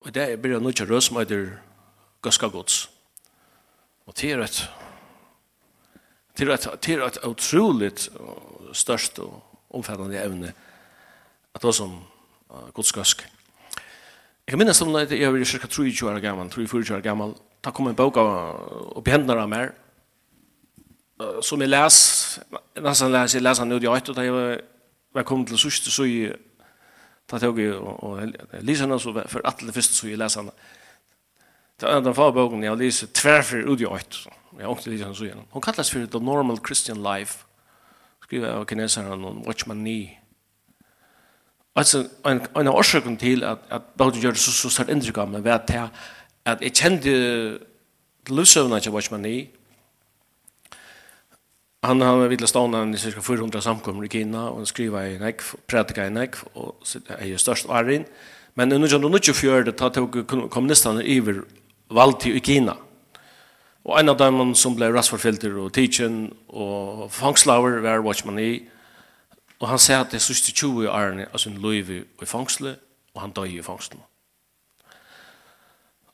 Og det er bare noe rød som heter Gaska Gods. Og det er et det er et, det er et utrolig størst og omfattende evne at det er som uh, Guds Gask. Jeg minnes om det, jeg var cirka 23 år gammel, 24 år gammel, da kom en bok opp i hendene av meg, som jeg les, nesten les, jeg les han ut i 8, og da jeg var kommet til sørste, så jeg Ta tog og lyser henne, så for att det første så ju läsarna. Ta andra förboken jag läser tverfer ut i øyt. Jeg har ikke lyst Lisa så igen. Hun kalles for the normal Christian life. Skriva av kineseren om Watchman Nee. Altså, en en av årsøkene til at, at Bauden gjør det så så starkt inntrykk av mig var att jag kände lösövna til Watchman Nee Han har vid stående i cirka 400 samkommer i Kina, og han skriver i Nekv, prædika i Nekv, og er jo størst varin. Men under 1924 ta tog kommunistene iver valgt i Kina. Og en av dem som ble rastforfilter og teachen og fangslaver var Watchman i. Og han sier at det siste 20 årene er sin liv i fangslet og han døg i fangslen.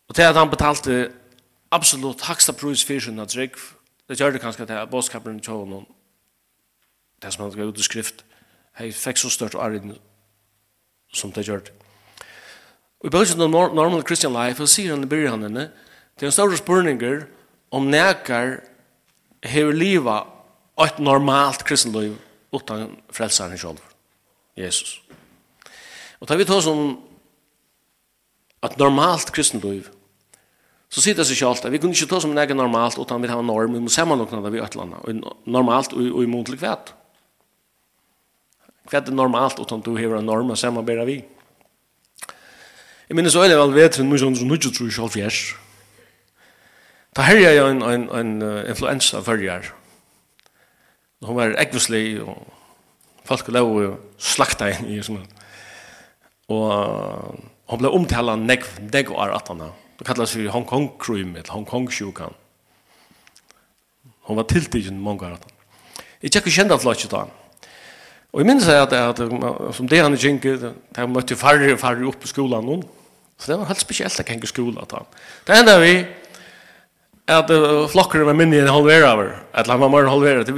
Og til at han betalte absolutt haksta pris for sin at det gjør det kanskje til bådskapen til noen det som han gav ut i skrift hei fikk så størt arren som det gjør. Det og i bøkken av normal Christian life og sier han i byrjan henne det er en større spurninger om nekar hever liva og et normalt kristenliv utan frelsaren sjolv Jesus. Og da vi tar som at normalt kristenliv så sitter det seg selv at vi kunne ikke ta som en egen normalt utan vi har en norm, vi må sammenlokna det vi et eller annet, normalt og, og imot til kvæt. Kvæt er normalt utan du hever en norm og se sammenbæra vi. Jeg minnes øyne vel vet hun mye sånn som nudget tror selv fjers. Ta herja jeg en, en, en influensa fyrjar. Hun var ekvislig og folk lov og slakta inn i som Og hun ble omtala negv, negv og er at han Det kallas för Hong Kong crime eller Hong Kong sjukan. Hon var tilltigen många Jeg tjekker kjent kända flotch da. Og jeg minns at, at, at som det han gick där mötte farre farre opp på skolan nå. Så det var helt speciellt att hänga skola då. Det enda vi at uh, flokker med minni en halvera over, at han var mer morgen halvera, det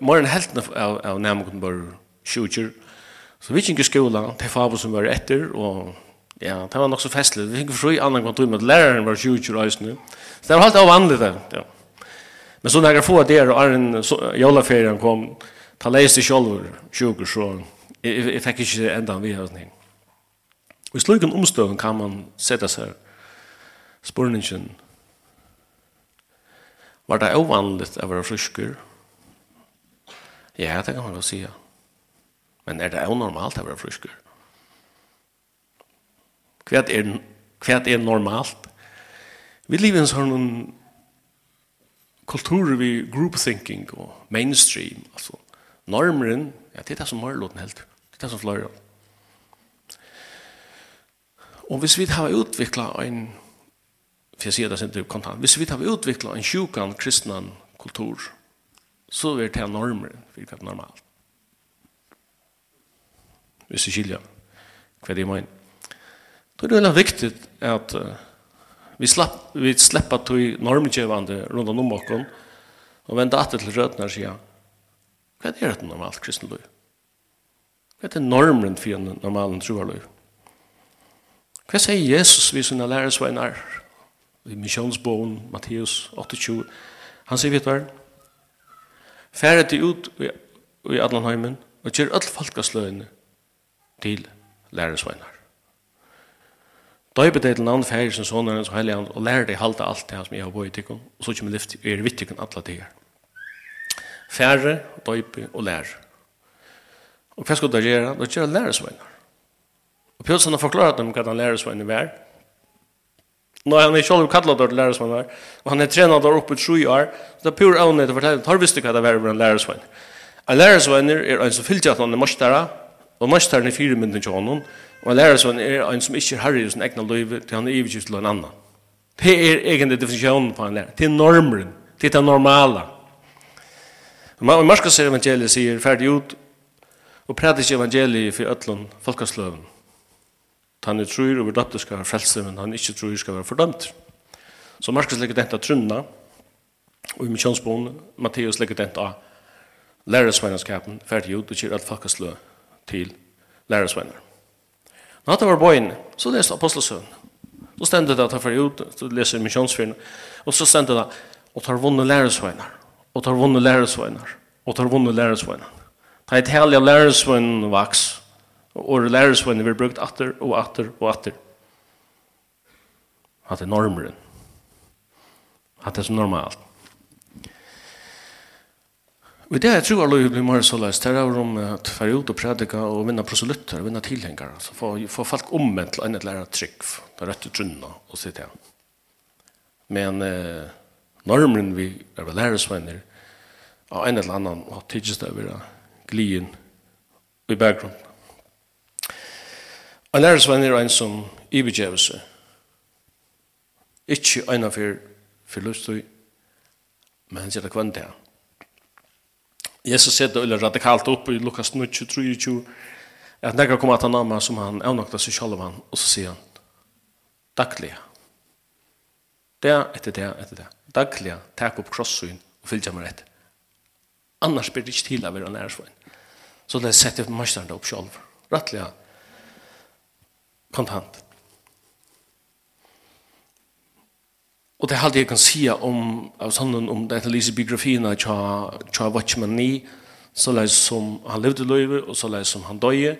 var enn helten av, av nærmengden bare sjukjer, så vi gikk i skola, det var som var etter, og Ja, det var nok så festlig. Vi fikk fri annan kvantum med at læreren var 20 år nu. Så det var helt av vanlig det. Ja. Men så når jeg får det, og Arjen, jolaferien kom, ta leis i kjolver, 20 så jeg, fikk ikke enda vi av ting. Og i slukken omstøven kan man sette seg spørningen. Var det ovanligt å være frisker? Ja, det kan man vel si. Men er det unormalt å være frisker? Ja. Hva er, hva er normalt? Vi lever i en sånn kultur vi groupthinking og mainstream. Altså, normeren, ja, det er det som Marloten helt. Det er det som fløyer. Og hvis vi har utviklet en, for jeg sier det sin kontant, hvis vi har utviklet en sjukan kristnan kultur, så er det normeren, virkelig normalt. Hvis vi skiljer hva det er meint. Då är det väldigt viktigt att vi slapp vi släppa till normgivande runt om oss och vända åter till rötterna och säga vad är det normalt kristna liv? Vad är normen för en normal troarliv? Vad säger Jesus vid sina lärarsvänner? I missionsbogen, Matteus 28. Han säger, vet du vad? Färre till ut i Adlanheimen och gör all folkaslöjande till lärarsvänner. Døype deg til navn færre som sånne og heilig og lærer deg halte alt det som jeg har vært i og så kommer lyft er vitt tikkun alle tider. Færre, døype og lærer. Og hva skal du gjøre? Du gjør læresvenner. Og Pilsen har forklaret dem hva den læresvenner er. Nå er han ikke selv kallet til læresvenner, og han er trenet der oppe i tru år, så det er pur avnøy til å fortelle, har visst ikke hva det er en læresvenner. En læresvenner er en som fyllt at han er morsdere, Og mestaren er fire mynden til honom, og en lærersvann er en som ikke har i sin egna løyve til han er iverkjus til en annan. Det er egentlig definisjonen på en lærer. Det er normeren, det er det normala. Og Marskos evangeliet sier ferdig ut, og prædis evangeliet for ötlun folkesløven. Han er tror over døpte skal være frelse, men han ikke tror skal være fordømt. Så Markus legger dette trunna, og i misjonsboen, Matteus legger dette av lærersvennskapen, ferdig ut og kjør alt folkasløven til lærersvenner. Når han var bøyen, så leste apostelsøvn. Så stendte det at han fyrir ut, så leser misjonsfyrene, og så stendte det og tar vunnet lærersvenner, og tar vunnet lærersvenner, og tar vunnet lærersvenner. Ta et hel av lærersvenner vaks, og lærersvenner vil brukt atter og atter og atter. At det er normeren. At det er så normalt. Og det er tror alle blir mer så løst, her er om at færre ut og prædika og vinna proselytter, vinna tilhengare, så få, få folk omvendt til enn et lærer trygg, det er rett og trunna, og sitte. igjen. Men eh, normeren vi er vel lærersvenner, av en eller annan, og tidsis det er glien i bakgrunnen. En lærersvenner er en som ibegjevelse, ikke en av fyr, fyr men han sier det kvendt det, Jesus sier det eller radikalt opp i Lukas 23 at när kommer att han namn som han avnaktar sig själv han og så sier han dagliga det etter det etter det. Dagliga tack opp krossyn og fylja meg rett. annars blir det inte till att vara nära svån så det sätter mästaren upp själv rättliga kontant. Og det er alt jeg kan si om, av sånn, om dette lyse biografien av Tja Watchman Ni, så leis som han levde løyve, og så leis som han døye,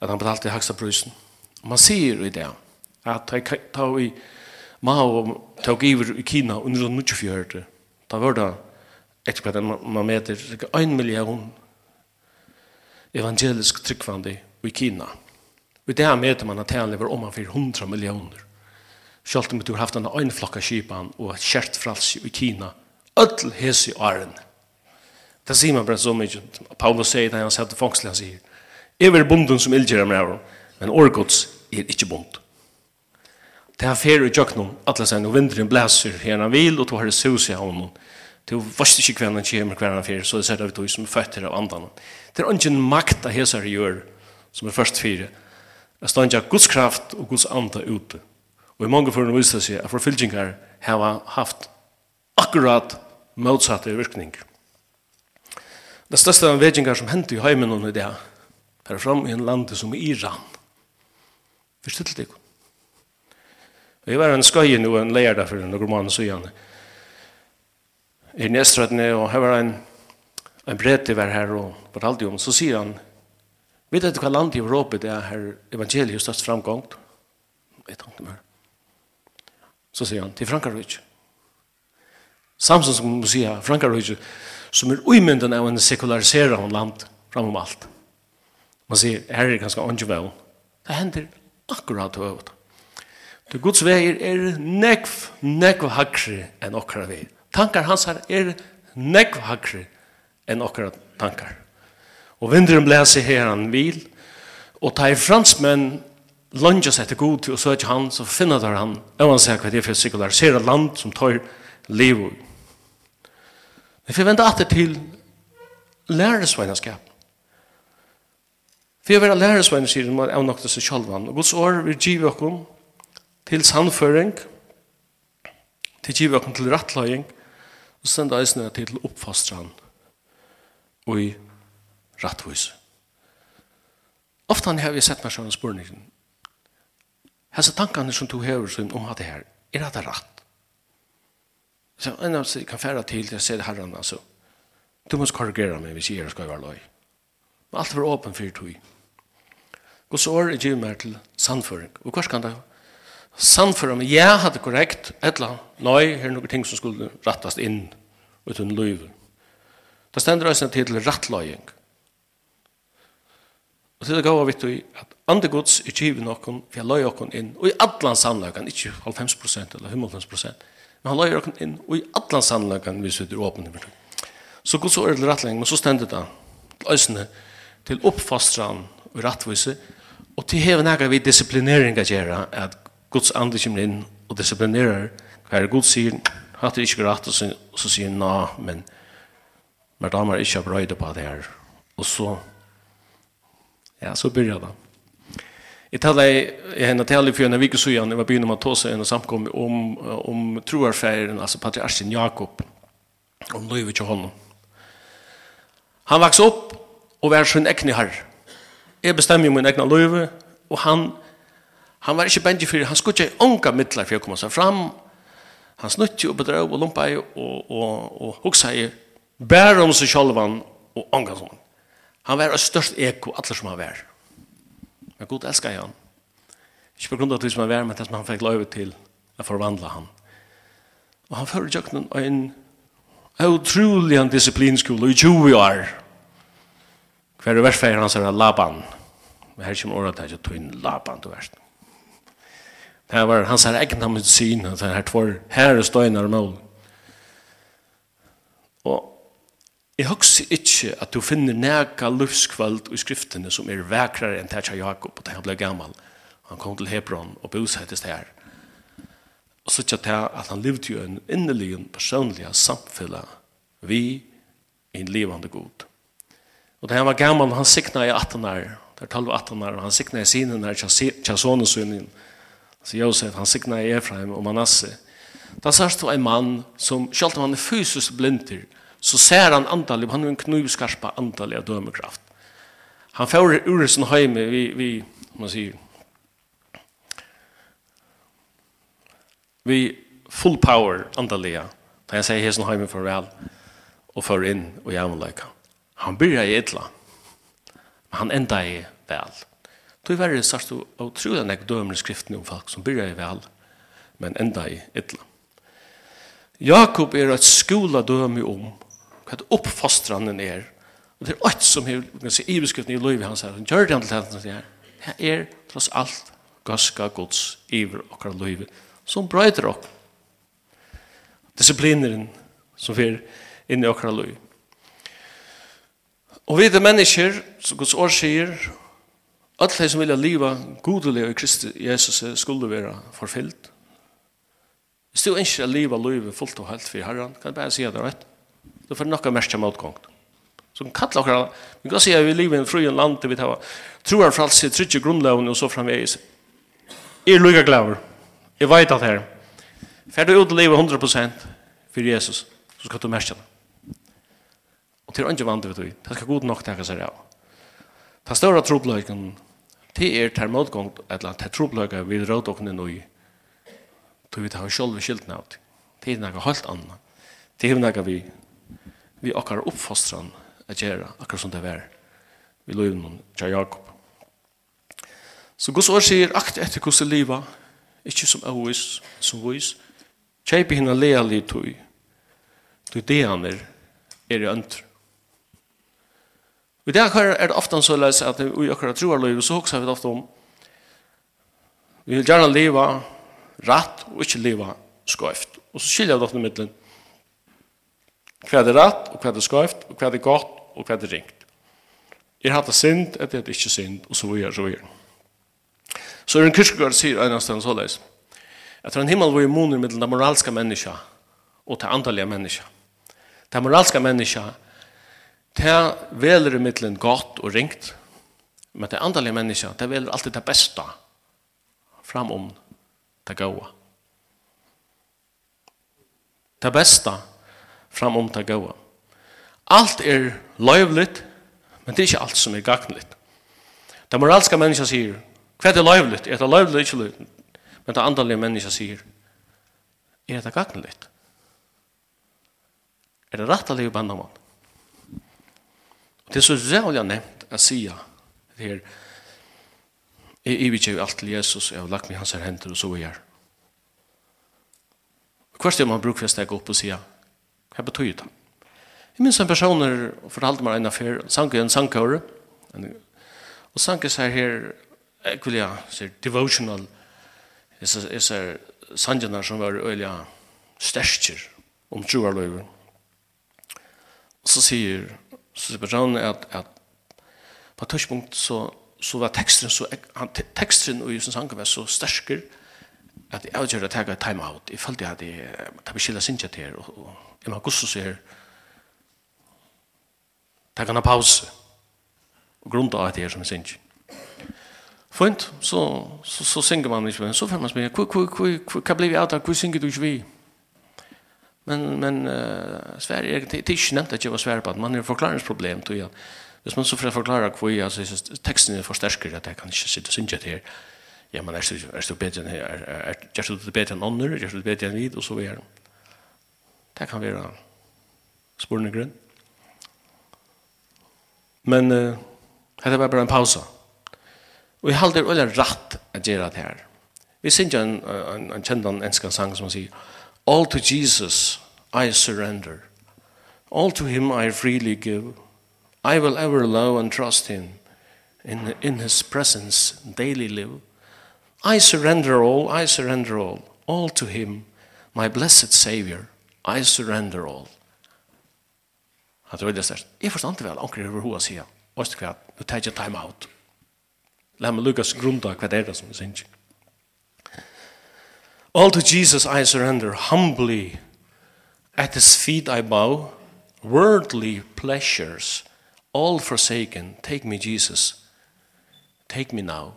at han betalte i haksa prøysen. Man sier i det, at jeg tar i Mao tog iver i Kina under 1924, da var det etter hva man meter, 1 million evangelisk tryggvandi i Kina. Og i det meter man at han lever om han 400 millioner. Sjalt om du har haft en øyneflokka kipan og et kjert fralsi i Kina. Ødel hese åren. Det sier man bare så mye. Paulus sier det han sier til fangsel, han sier. Jeg er bonden som ildgjør med æren, men årgods er ikke bond. Det er fer i jøknum, alle sier, og vindren blæser her han vil, og to har det sus i havnen. Du vet ikke hver han kommer, hver han fer, så det sier det ut som føtter av andan. Det er ikke en makt av hesar gjør, som er først fire. Det er stannet av Guds kraft og Guds anda ute. Og i mange forhånd viser seg at forfylgjengar har haft akkurat motsatte virkning. Det største av vedjengar som hendte i heimen under det er fram i en land som Iran. Forstilt det ikke. Jeg var en skøy nå en lærdag for noen mann så igjen. I Nestradne, og her var en, en brett var her og fortalte om, så sier han, vet du hva land i Europa det er her evangeliet størst framgångt? Jeg tenkte meg, Så sier han, til Frankarvich. Samson som må sier, Frankarvich, som er uimynden av en sekulariserer land, land framom alt. Man sier, her er ganske åndjevel. Det hender akkurat høyt. Du Guds veier er nekv, nekv hakre enn okkara vei. Tankar hans her er nekv hakre enn okkara tankar. Og vinderen blæser her han vil, og tar fransmenn lunges etter god til å søke han, så finner der han, og han sier hva det er for sekularisere land som tar liv. Men for vende atter til læresveinerskap. For jeg vil være læresveiner, sier han, og nok til seg selv. Og Guds år vil give oss til sannføring, til give oss til rettløying, og sende eisene til oppfostran og i rettvis. Ofte har vi sett meg sånne spørninger, Hessa tankane som du hever som om det her, er det rett? Så en av seg kan fære til til å se det herren, altså. Du må korrigere meg hvis jeg skal være løy. Men alt var åpen for tog. Guds år er giv meg til sannføring. Og hva skal det sannføra meg? Jeg hadde korrekt et eller annet. Nei, her er noen ting som skulle rattast inn uten løyver. Det stender også til rattløying. Og til det gav vi til at andre gods er kjivet noen, for jeg løy noen inn, og i atlan sannløkene, ikke 90% eller 95%, men han løy noen inn, og i allan sannløkene hvis vi er åpne. Så gods er det rettleggen, men så stender det løsene til oppfastran og rettvise, og til hever nægge vi disiplinering å gjøre, at gods andre kommer inn og disiplinerer, hva er god sier, hatt det ikke rett, og så, så sier han, men men damer ikke har brøyde på det her, og så Ja, så börjar det. Jag talade i henne till för en vecka sedan, jag var med att ta sig en samkom om, om troarfärgen, alltså patriarchen Jakob, om livet till honom. Han vaks upp och var sin egen herr. Jag bestämmer min egna liv och han, han var inte bändig för han skulle inte ånka mittlar för att komma sig fram. Han snutte och bedröv och lumpade och, och, och, och huxade bara om sig själva och ånka sig honom. Han var et størst eko, alle som han var. Men Gud elsker han. Ikke på grunn av det som han var, men det som han fikk løyve til å forvandle han. Og han fører jøkken en utrolig en disiplinskole i 20 år. Hver og hvert han sier Laban. Men her kommer året til å ta inn Laban til verst. Det var hans her egen medicin, han sier her tvår herre støyner og mål. Jeg husker ikke at du finner nega løvskvöld i skriftene som er vekrare enn Tatja Jakob, og da han ble gammal. Han kom til Hebron og bosettes der. Og så tja at han levde jo en innelig personlig samfella vi i en levande god. Og da han var gammal, han sikna i 18 år, det er 12-18 år, og han sikna i sinen her, tja sonen sønnen, så Josef, han sikna i Efraim og Manasse. Da sørst du en mann som, selv om han er fysisk blindir, så ser han antallet, han har en knivskarpa antallet av dømekraft. Han får ur sin heime vi, vi man sier, vi full power antallet, da jeg sier hesen heime farvel, og for inn og jævnleika. Han byrja i etla, men han enda i vel. Du er verre sørst og tro den ek dømer skriften om folk som byrja i vel, men enda i etla. Jakob er et skola døme om hva oppfostrande er. Og det er alt som er iverskriften i livet hans her. Han gjør det han til hans her. Det er tross alt gaska gods iver okkar livet som brøyder okk. Disiplineren som er inn i okkar liv. Og vi er mennesker, som Guds år sier, alle de som vilja liva godelig i Kristi Jesus skulle være forfyllt. Hvis du ikke liva livet fullt og helt for Herren, kan jeg bare si det rett då får nokka mest motgångt. Så kan kalla okkara, vi kan säga vi lever i en frien land vi tar troar för i trygge grundlagen og så framvegis. Er lukka glaver. Jeg vet at her. Fer du ut og leve 100% for Jesus, så skal du mest Og til andre vant vi tog, det skal god nok tenke seg av. Ta større trobløyken, det er ter motgångt, eller ter trobløyken vi råd okkene nøy, tog vi tar selv skiltene av. Det er noe helt annet. Det er noe vi vi akkar oppfostran a gjera, akkar som det var vi løyvnum tja Jakob. Så gos år sier, akt etter gos liva, ikkje som avvis, som vis, kjeipi hina lea li tui, tui deaner er i øntr. Vi det er det ofte så løs at vi akkurat tror løyve, så hoksa vi ofte om, vi vil gjerne leva rett og ikkje leva skoift. Og så skiljer vi ofte mittlen, hva er rett, og hva er skøyft, og hva er godt, og hva er ringt. Er hatt synd, er det ikke synd, og så videre, så videre. Så er en kyrkegård sier øynestene såleis, at det er en himmel hvor immuner mellom moralske menneska og det andalige menneska. Det moralske menneska, det veler i middelen godt og ringt, men det andalige menneska, det veler alltid det beste framom det gode. Det beste fram om det gode. Alt er løyvligt, men det er ikke alt som er gagnligt. Det moralske mennesket sier, hva er det løyvligt? Er det løyvligt ikke løyvligt? Men det andalige mennesket sier, er det gagnligt? Er det rett å leve eller bandamann? Det er så rævlig nevnt å si det her, jeg ivikjev alt til Jesus, jeg har lagt meg hans her henter og så er. jeg. Hva er man bruker for å steg opp og sier, Hva betyr det? Jeg minns en person som fortalte meg en affær, sang en sangkåre, og sang jeg seg her, jeg vil ja, sier devotional, jeg ser sangene som var øyelig størster om troarløyver. Og så sier, så sier personen at, at på et tørspunkt så, så var teksten så, han, teksten og Jusen sanker var så størsker, at jeg avgjør å ta et time-out. Jeg følte at jeg, jeg beskyldet sin til og, og Jeg må gusse seg her. Takk han pause. Og grunn av det her som jeg synes. Fint, så, så, så synger man ikke. Så får man spørre, hva blir vi av det? Hva synger du ikke vi? Men, men uh, Sverige, er, det er ikke nevnt at jeg var Sverige på at man har forklaringsproblem, tror jeg. Hvis man så får forklare hva jeg, altså, teksten er for sterkere, at jeg kan ikke sitte og synge til her. Ja, men er du bedre enn her? Er du bedre enn ånder? Er du bedre enn vid? Og så videre. Det kan være spørende grunn. Men uh, dette var bare en pausa. Og jeg halder veldig rett å gjøre det her. Vi synger en, en, en kjendan enska sang som sier All to Jesus I surrender. All to him I freely give. I will ever love and trust him. In, in his presence daily live. I surrender all, I surrender all. All to him, my blessed Savior. I surrender all. Han tror det størst. Jeg forstand det vel, anker over hva sier. så kvart, nu tar jeg time out. La meg Lukas grunda hva det er det som er. All to Jesus I surrender, humbly, at his feet I bow, worldly pleasures, all forsaken, take me Jesus, take me now.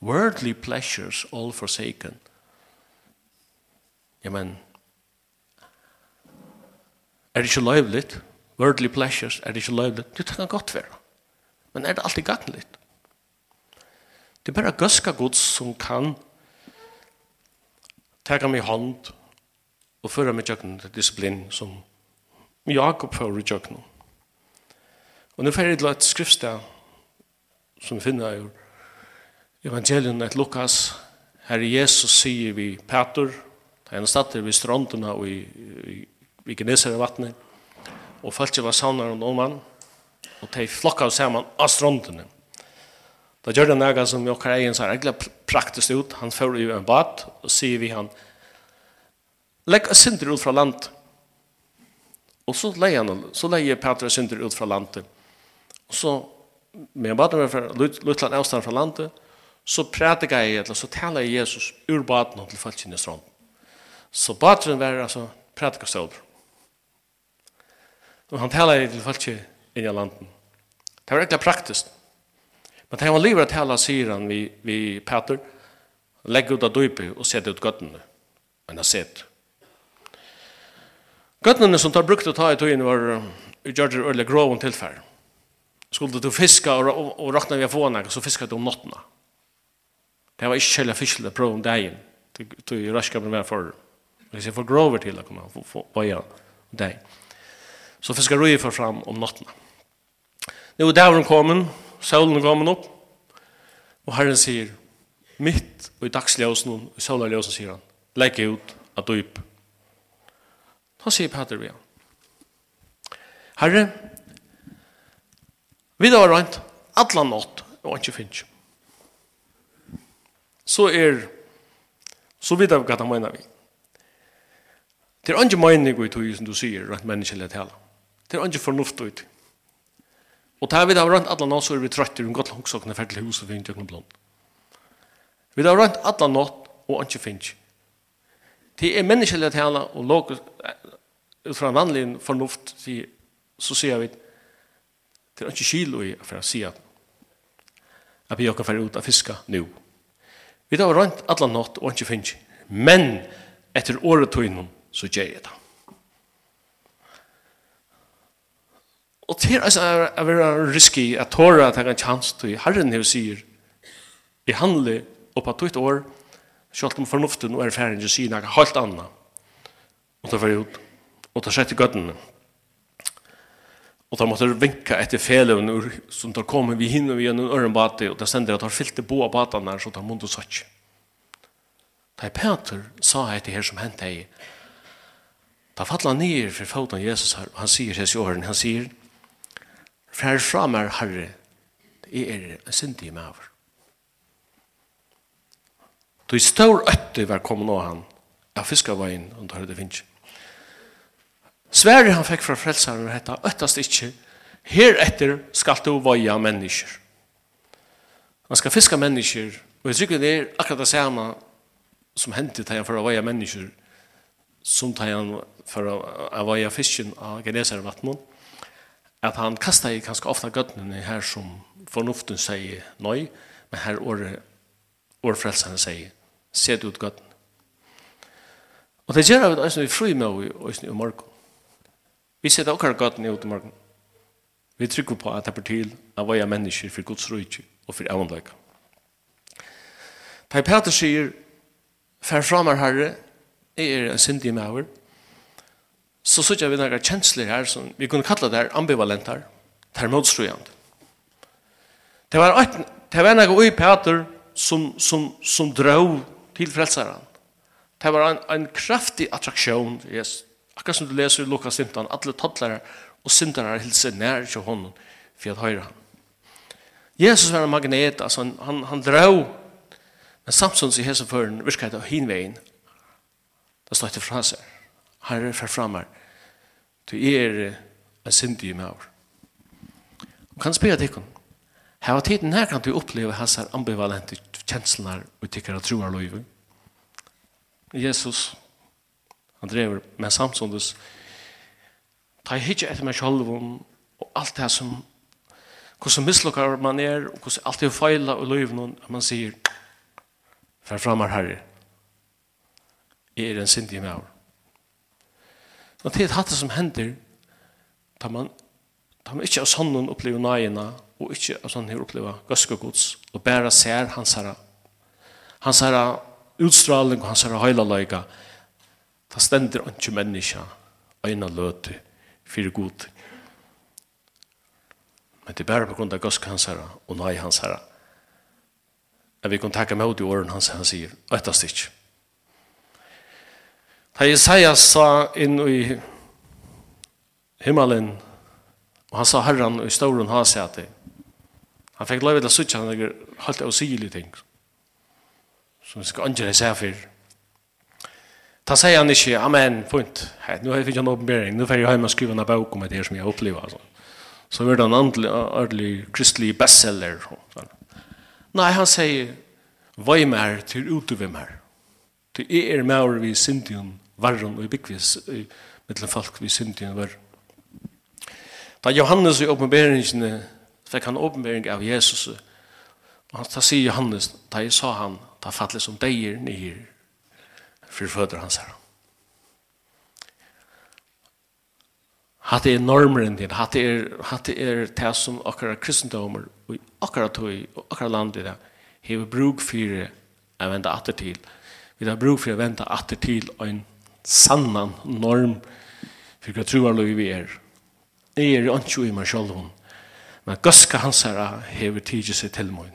Worldly pleasures, all forsaken. Amen. Er det ikke løyvligt? Worldly pleasures, er det ikke løyvligt? Det kan godt være. Men er det alltid gagneligt? Det er bare gøska gods som kan tega meg hånd og føre meg tjøkken til disiplin som Jakob fører tjøkken. Og nå fer jeg til et skriftsted som vi finner i evangelien et Lukas her Jesus sier vi Peter, han er stadig ved strandene og i, i vi gneser i vattnet, og folket var savnar og noen og de flokka saman av strandene. Da gjør det noe som vi okkar egen så er praktisk ut, han får i en bad, og sier vi han, legg synder ut fra land, og så leier han, så leier Petra synder ut fra landet, og så, med en bad, med luttland avstand fra landet, så prædika jeg, eller så taler jeg Jesus ur baden til folk i strand. Så baden var altså prater jeg selv. Og han talar til folk inn i landet. Det var egentlig praktisk. Men han var livet at tala, sier han, vi, vi Peter, legg ut av døype og sette ut gøttene. Men han sett. Gøttene som tar brukt å ta i tøyene var i Gjørger Ørle Groven tilfær. Skulle du fiska og, og, og råkne vi å få noe, så fiska du om nottene. Det var ikke kjellig fiskelig prøv om dagen. Det tog i raskere med for. Hvis jeg får grover til å komme og få bøye om dagen. Så fiskeriet får fram om natten. Nå er dævren kommet, solen er kommet opp, og Herren sier, mitt og i dagsljósen og i solaljósen sier han, legg ut av dyp. Da sier Peter vi han, Herre, vi da var rent, alla nått, og ikke finnes. Så er, så vidt av hva han mener vi. Det er ikke mening i tog som du sier, rent menneskelig tala. Det er ikke fornuft ut. Og tar vi da av rønt alle nå, så er vi trøtter om godt langsåkene for til hus og finner tjøkken blom. Vi da av rønt alle nå, og ikke finner. Det er menneskelig at hele, og låg ut fra en vanlig fornuft, så sier vi, det er ikke kilo i for å si at at vi kan fære ut av fiska nå. Vi da rønt alle nå, og ikke finner. Men etter året tøynen, så gjør jeg det. Og til altså er vera risky at tåra at en chans til Herren her sier i handle og på tøtt år selv om fornuften og erfaring og sier noe helt annet. Og ta var ut og ta det skjedde gøttene. Og da måtte vinka etter felen som da kom vi hinner vi gjennom øren ørenbate og da sender at han fylte bo av batene så da måtte søtje. Da Peter sa etter her som hendte i da fattla han ned for foten Jesus her og han sier hans i åren, han sier Fær fra meg, Herre, jeg er en syndig med over. Du i stor øtte var kommet nå han, av fiska og da hørte finnes. Sverige han fikk fra frelseren og hette, øttast ikke, her etter skal du vøye mennesker. Man skal fiske mennesker, og jeg tror det er akkurat det samme som hendte til han for å vøye mennesker, som til han for å vøye fisken av Genesarevattnet, at han kastar i ganske ofta gøttene her som fornuften sier nøy, men her året årfrelsene sier, set ut gøttene. Og det gjør vi også vi fri med oss i morgen. Vi ser det akkurat gøttene ut i morgen. Vi trykker på at det er til vi er mennesker for Guds rydtje og for avnleika. Per Peter sier, Fær fra meg, herre, jeg er en syndig maver, så sitter vi några känslor här som vi kunde kalla det här ambivalenta, det här motströjande. Det var ett, det var några i Peter som som som drog till frälsaren. Det var en en kraftig attraktion. Yes. Akkurat som du läser i Lukas 15, alla tattlar och syndare hilser när till honom för att höra. Jesus var en magnet, alltså han han, han drog men Samson så hesa förn virkade hinvägen. Det står inte från sig. Herre, fra framar. Du er en syndig med år. Og kan spela tikkun. Her var tiden her kan du oppleve hans ambivalente kjenslene og tykker at troer løyve. Jesus, han drever med samsundus, ta i hitje etter meg sjálf og alt det som hvordan mislukkar man er og hvordan alt det er feila og løyve noen at man sier, fer framar herre, jeg er en syndig med år. Og det er hatt det som hender, da man, da man ikke av sånn opplever nøyene, og ikke av sånn her opplever gøske gods, og bare ser hans herre, hans herre utstråling, og hans herre høylaløyga, da stender ikke menneska, øyne løte, fyrir god. Men det er bare på grunn av gøske hans herre, og nøy hans herre, at vi kan takke med ut i åren hans, han sier, og etter stikk. Da Isaias sa inn i himmelen, og han sa herran i stauren ha seg hjerte. Han fikk lov til å sitte han legger halvt av sigelig ting. Som skal andre seg for. Da sier han ikke, amen, punkt. Hei, nå har jeg fikk en åpenbering, nå får jeg hjemme og skrive en bok om det som jeg opplever. Altså. Så var det en andelig, ordentlig, kristelig bestseller. Nei, han sier, Vøy mer til utover mer. Til er mer vi sindion varren og byggvis mittel folk vi syndi var. Da Johannes i åpenberingene fikk han åpenbering av Jesus og han ta sier Johannes da jeg sa han da fattelig som deir nyer for fødder hans her. Hatt er normer enn din, hatt er, hatt er det som akkurat kristendommer og akkurat tog og akkurat landet det hever bruk for å vente atter til. Vi har bruk for å vente atter til en sannan norm for hva troarløy vi er. Jeg er ikke i meg selv hun, men gøske hans herre hever tidlig seg til meg,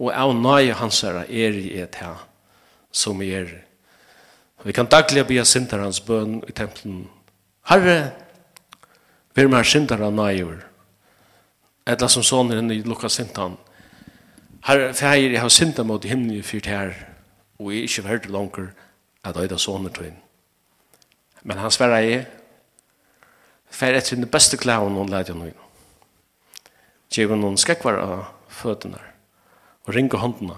og av nøye hans herre er i et her som jeg er. Vi kan daglig be sinter hans bøn i tempelen. Herre, vi er med sinter av nøyver. Etla som sånne henne i lukka sintan. Herre, for jeg har sinter mot himmelen i fyrt her, og jeg er ikke verdt langer at øyda sånne tøyne. Men han svarar i Fær etter den beste klæven hun leid noen. inn. Gjev henne skakvar av føttene og ringe håndene.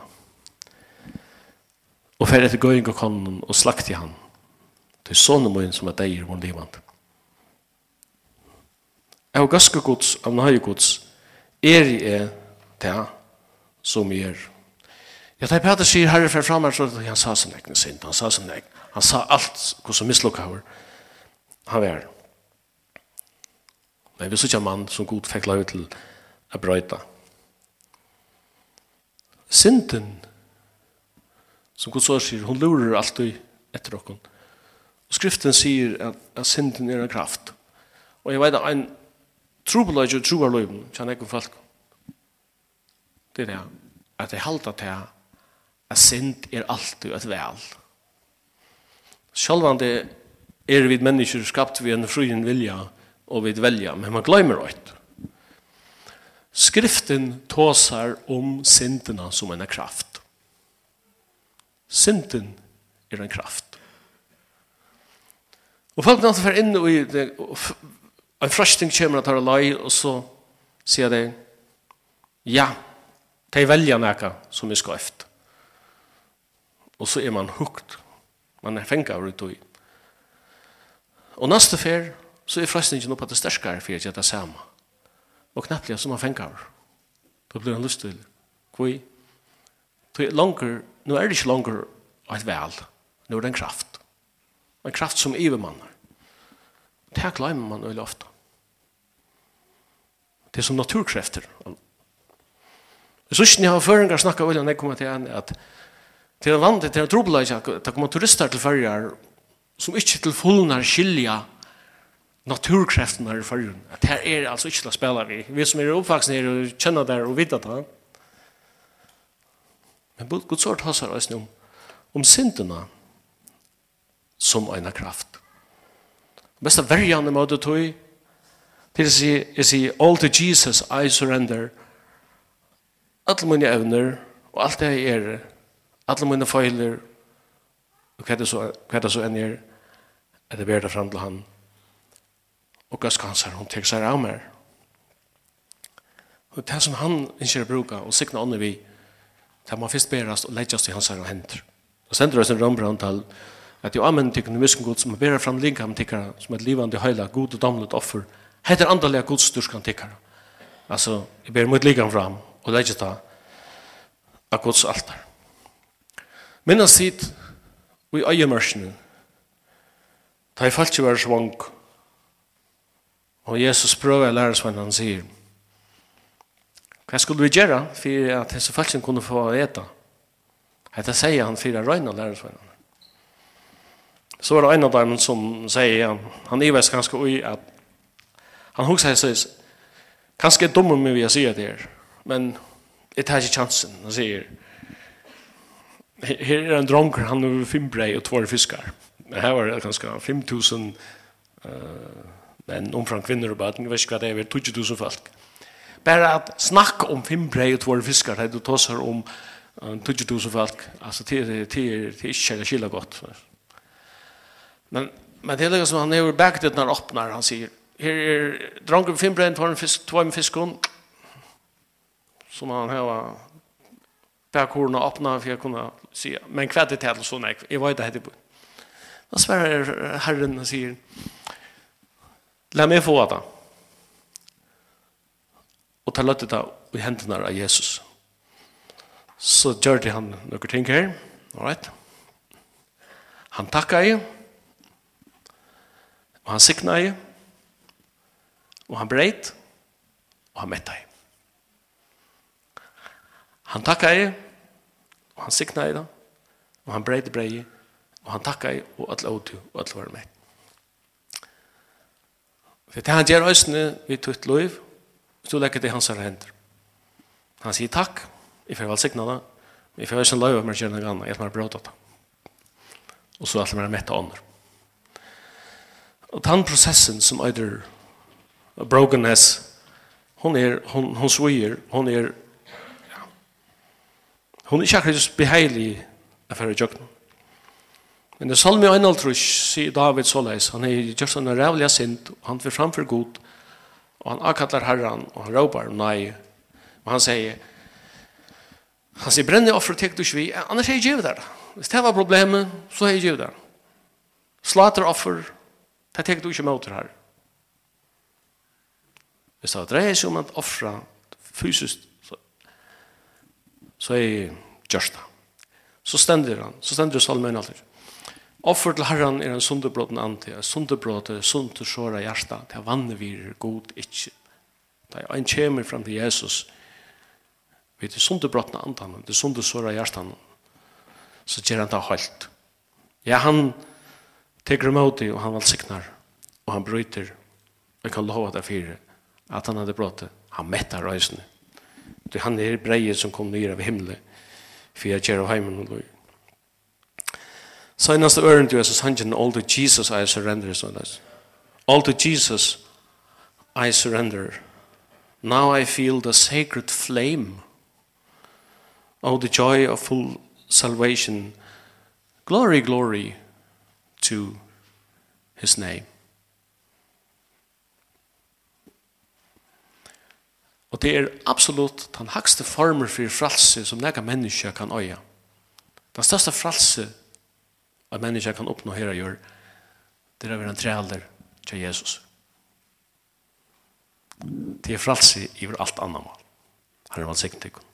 Og fer etter gøying og konnen og slakt i han. Det er sånne møyen som er deg i vår livand. Jeg og gaske gods av nøye gods er i er det som er. Ja, da Peter sier herre fra her, så han sa sin egen synd, han sa sin egen Han sa alt hur som mislukka han. Han var. Men vi såg mann som god fikk lov til att brøyta. Sinten som god så sier, hun lurer alltid etter okken. Og skriften sier at, at synden er en kraft. Og jeg vet at en trobeløyge og troerløyven kjenner jeg ikke folk. Det er det at jeg halter til at synd er alltid et vel. Sjálvande er vi mennesker skapt vi en frien vilja og við velja, men man glemmer det. Skriften tåsar om syndena som en kraft. Synden er en kraft. Og folk når fer inn i det, en frasting kommer at her lei, og så sier de, ja, de velger noe som er skøyft. Og så er man hukt Man er fengt av ut Og neste fer, så er frøstningen oppe at det sterskere for at det er samme. Og knapplig som man fengt av. Da blir han lyst til. Hvor? Langer, nå er det ikke langer et vel. Nå er det en kraft. En kraft som ivermannar. Det her glemmer man veldig ofte. Det er som naturkrefter. Jeg synes ikke jeg har føringer snakket veldig når jeg kommer til en at til landet, til at det kommer turister til fyrir som ikke til fullnar skilja naturkreftene i fyrir. At her er altså ikke til å spela vi. Vi som er oppvaksne her og kjenner der og vidda det. Men Gud sår tassar oss om, om syndene som øyne kraft. Mest av verjan i måte tog, til å si, jeg sier, all to Jesus I surrender, alle mine evner, og alt det jeg er, alla mine feiler, og hva er det så, hva er det så enn er, er det verda fram til han, og gøska hans her, hun tek seg av meg. Og det som han ikke bruka, og sikna ånden vi, det må først berast og leggjast i hans her og henter. Og sender oss en rambrandtal, at jo amen tykkene visken god som berer fram linkam tykkara, som et livande høyla, god og damlet offer, heter andalega godsturskan tykkara. Altså, jeg ber mot likan fram, og leggjast da, av gods altar. Minna sit i øyemørsene, da jeg falt ikke være svang, og Jesus prøver å lære seg han sier, hva skulle vi gjøre for at disse falskene kunne få eta? Hette sier han for å røyne lære seg han. Så var det en av dem som sier, han, han er ives ganske ui at han husker seg, kanskje er dummer med vi har sier det her, men jeg tar ikke chansen, han sier, han sier, her er en dronker, han har fem brei og tvåre fiskar. Men her var det ganske 5000 uh, menn, omfram kvinner og baden, jeg vet ikke hva det er, 20.000 folk. Bare at snakk om fem brei og tvåre fiskar, det er du tås om um, 20.000 folk, altså det er ikke det skiller godt. Men, men det er liksom, han er jo bagdet når han åpner, han sier, her er dronker fem brei og tvåre fiskar, som han har bakkorna öppna för jag kunna se. Men kvätt det till så nej, jag var inte hette. Då svarar Herren och säger Låt mig få det. Och ta lötet av i händerna av Jesus. Så gör det han några ting här. All right. Han tackar ju. Och han signar ju. Och han brejt. Och han mättar ju. Han takka i, og han sikna i det, og han breide breie, og han takka i, og alle åtu, og alle var med. For det han gjør øsene vi tutt loiv, så lekker det hans hender. Han sier takk, i farvel sikna det, i farvel sin loiv, men gjerne ganna, jeg har brått det. Og så alle var med til ånder. Og den prosessen som øyder brokenness, hon er, hon, hon svier, hon er Hon er ikke akkurat beheilig affæra jøkken. Men det salmi og enaltrus sier David såleis, han er just en rævlig sint, og han vil framfor god, og han akkallar herran, og han råpar nei. og han sier, han sier, brenne offer tek du svi, annars er jeg givet der. Hvis det var problemet, så er jeg givet der. Slater offer, det tek du ikke mot her. Hvis det var seg om at offra fysisk så er gjørsta. Så stender han, så stender salmen alltid. Offer til Herren er en sunderbrotten ante, en sunderbrot er sunt og såra hjärsta, det er vannvirer, god ikkje. Da er en kjemer fram til Jesus, vi er sunderbrotten ante han, det er sunde såra hjärsta han, så gjør han det holdt. Ja, han teker imot det, og han valgsiknar, og han bryter, og jeg kan lova det fyrir, at han hadde bråten, han mettar røysene, Det han er breie som kom ner av himmelen, for jeg ger av hemmen och lov. av øren til Jesus hangen all to Jesus I surrender så det All to Jesus I surrender. Now I feel the sacred flame of the joy of full salvation. Glory, glory to his name. Og det er absolutt den hakste former for fralse som nega menneska kan øya. Den største fralse at menneska kan oppnå her og gjør, det er å være en trealder til Jesus. Det er fralse i alt annet mål. Han er velsignet ikke.